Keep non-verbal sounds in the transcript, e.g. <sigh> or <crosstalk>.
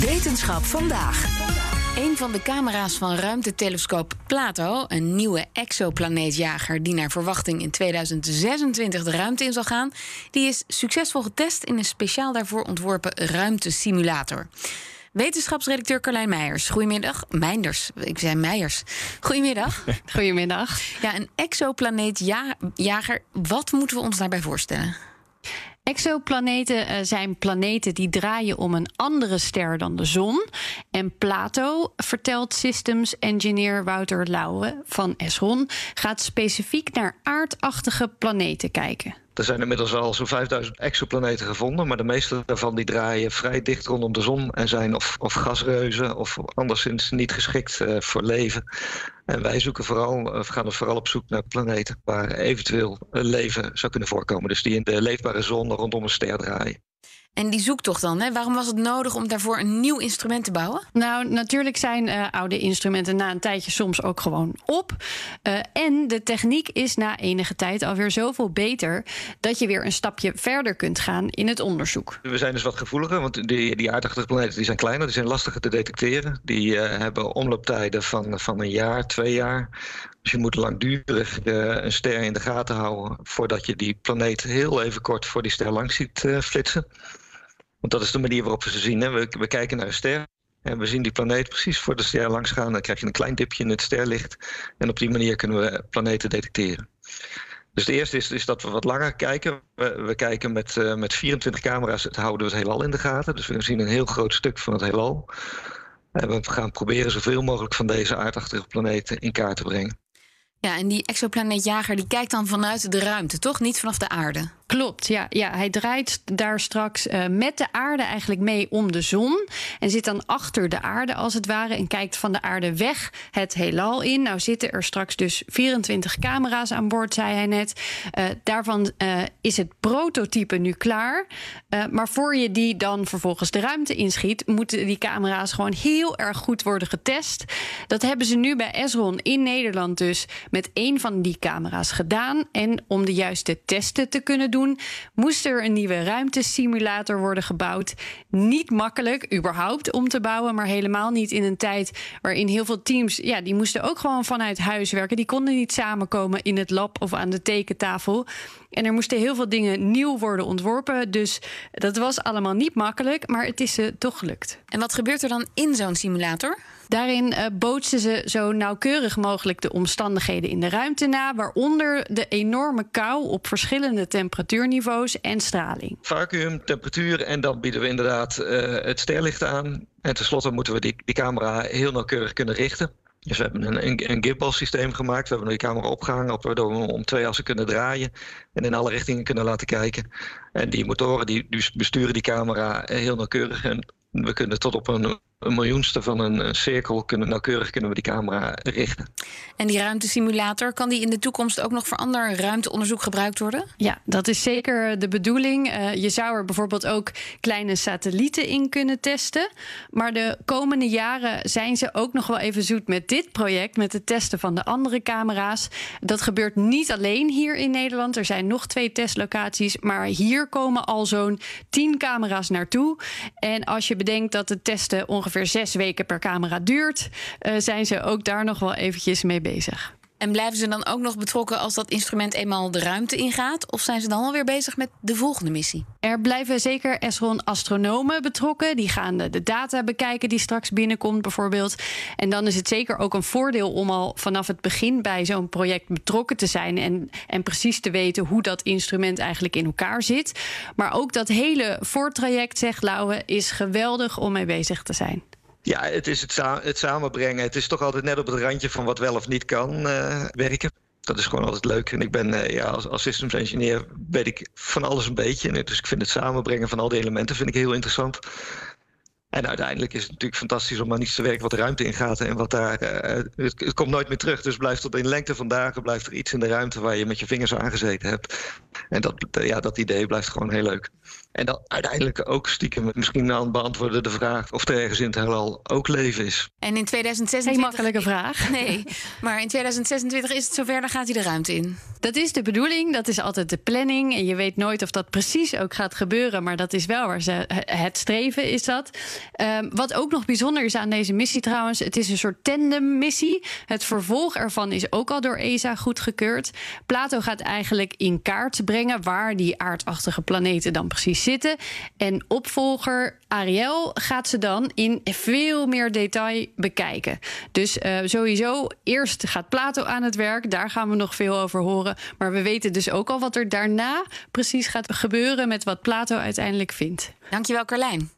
Wetenschap vandaag. Een van de camera's van ruimtetelescoop Plato, een nieuwe exoplaneetjager die naar verwachting in 2026 de ruimte in zal gaan, die is succesvol getest in een speciaal daarvoor ontworpen ruimtesimulator. Wetenschapsredacteur Carlijn Meijers. Goedemiddag. Meinders. Ik zei Meijers. Goedemiddag. <laughs> Goedemiddag. Ja, een exoplaneetjager. Wat moeten we ons daarbij voorstellen? Exoplaneten uh, zijn planeten die draaien om een andere ster dan de zon. En Plato, vertelt systems engineer Wouter Lauwe van Esron, gaat specifiek naar aardachtige planeten kijken. Er zijn inmiddels al zo'n 5000 exoplaneten gevonden, maar de meeste daarvan die draaien vrij dicht rondom de zon en zijn of, of gasreuzen of anderszins niet geschikt uh, voor leven. En wij zoeken vooral, of gaan dus vooral op zoek naar planeten waar eventueel leven zou kunnen voorkomen. Dus die in de leefbare zon rondom een ster draaien. En die zoektocht dan, hè? waarom was het nodig om daarvoor een nieuw instrument te bouwen? Nou, natuurlijk zijn uh, oude instrumenten na een tijdje soms ook gewoon op. Uh, en de techniek is na enige tijd alweer zoveel beter dat je weer een stapje verder kunt gaan in het onderzoek. We zijn dus wat gevoeliger, want die, die aardachtige planeten die zijn kleiner, die zijn lastiger te detecteren. Die uh, hebben omlooptijden van, van een jaar, twee jaar. Dus je moet langdurig een ster in de gaten houden voordat je die planeet heel even kort voor die ster langs ziet flitsen. Want dat is de manier waarop we ze zien. Hè. We, we, kijken naar een ster en we zien die planeet precies voor de ster langs gaan. Dan krijg je een klein dipje in het sterlicht. En op die manier kunnen we planeten detecteren. Dus de eerste is, is dat we wat langer kijken. We, we kijken met, uh, met 24 camera's, het houden we het heelal in de gaten. Dus we zien een heel groot stuk van het heelal. En we gaan proberen zoveel mogelijk van deze aardachtige planeten in kaart te brengen. Ja, en die exoplaneetjager die kijkt dan vanuit de ruimte, toch? Niet vanaf de aarde. Klopt, ja. ja hij draait daar straks uh, met de aarde eigenlijk mee om de zon. En zit dan achter de aarde als het ware. En kijkt van de aarde weg het heelal in. Nou zitten er straks dus 24 camera's aan boord, zei hij net. Uh, daarvan uh, is het prototype nu klaar. maar voor je die dan vervolgens de ruimte inschiet, moeten die camera's gewoon heel erg goed worden getest. Dat hebben ze nu bij Esron in Nederland dus met één van die camera's gedaan. En om de juiste testen te kunnen doen moest er een nieuwe ruimtesimulator worden gebouwd. Niet makkelijk, überhaupt, om te bouwen, maar helemaal niet in een tijd waarin heel veel teams, ja, die moesten ook gewoon vanuit huis werken. Die konden niet samenkomen in het lab of aan de tekentafel. En er moesten heel veel dingen nieuw worden ontworpen. Dus dat was allemaal niet makkelijk, maar het is ze toch gelukt. En wat gebeurt er dan in zo'n simulator? Daarin uh, bootsen ze zo nauwkeurig mogelijk de omstandigheden in de ruimte na, waaronder de enorme kou op verschillende temperatuurniveaus en straling. Vacuüm, temperatuur en dan bieden we inderdaad uh, het sterlicht aan. En tenslotte moeten we die, camera heel nauwkeurig kunnen richten. Dus we hebben een, een, gimbal systeem gemaakt. We hebben die camera opgehangen op, waardoor we om twee assen kunnen draaien. En in alle richtingen kunnen laten kijken. En die motoren die, die besturen die camera heel nauwkeurig. En we kunnen tot op een, een miljoenste van een cirkel kunnen nauwkeurig kunnen we die camera richten. En die ruimtesimulator, kan die in de toekomst ook nog voor ander ruimteonderzoek gebruikt worden? Ja, dat is zeker de bedoeling. Uh, je zou er bijvoorbeeld ook kleine satellieten in kunnen testen. Maar de komende jaren zijn ze ook nog wel even zoet met dit project, met het testen van de andere camera's. Dat gebeurt niet alleen hier in Nederland. Er zijn nog twee testlocaties, maar hier komen al zo'n tien camera's naartoe. En als je bedenkt dat het testen ongeveer zes weken per camera duurt, uh, zijn ze ook daar nog wel eventjes mee bezig. En blijven ze dan ook nog betrokken als dat instrument eenmaal de ruimte ingaat? Of zijn ze dan alweer bezig met de volgende missie? Er blijven zeker Esron-astronomen betrokken. Die gaan de data bekijken die straks binnenkomt, bijvoorbeeld. En dan is het zeker ook een voordeel om al vanaf het begin bij zo'n project betrokken te zijn. En, en precies te weten hoe dat instrument eigenlijk in elkaar zit. Maar ook dat hele voortraject, zegt Lauwe, is geweldig om mee bezig te zijn. Ja, het is het, het, samenbrengen. Het is toch altijd net op het randje van wat wel of niet kan uh, werken. dat is gewoon altijd leuk. En ik ben ja, als, als systems engineer weet ik van alles een beetje. Dus ik vind het samenbrengen van al die elementen vind ik heel interessant. En uiteindelijk is het natuurlijk fantastisch om aan iets te werken wat ruimte ingaat en wat daar. Het, het, komt nooit meer terug. Dus blijft tot in lengte van dagen blijft er iets in de ruimte waar je met je vingers aangezeten hebt. En dat, ja, dat idee blijft gewoon heel leuk. En dan uiteindelijk ook stiekem misschien aan beantwoorden de vraag of er ergens in het heelal ook leven is. En in 2026. Geen makkelijke vraag. <laughs> Nee, maar in 2026 is het zover, dan gaat hij de ruimte in. Dat is de bedoeling, dat is altijd de planning. En je weet nooit of dat precies ook gaat gebeuren, maar dat is wel waar ze het streven is dat. Um, wat ook nog bijzonder is aan deze missie trouwens, het is een soort tandem-missie. Het vervolg ervan is ook al door ESA goedgekeurd. Plato gaat eigenlijk in kaart brengen waar die aardachtige planeten dan zitten. En opvolger Ariel gaat ze dan in veel meer detail bekijken. Dus uh, sowieso, eerst gaat Plato aan het werk. Daar gaan we nog veel over horen. Maar we weten dus ook al wat er daarna precies gaat gebeuren met wat Plato uiteindelijk vindt. Dankjewel, Carlijn.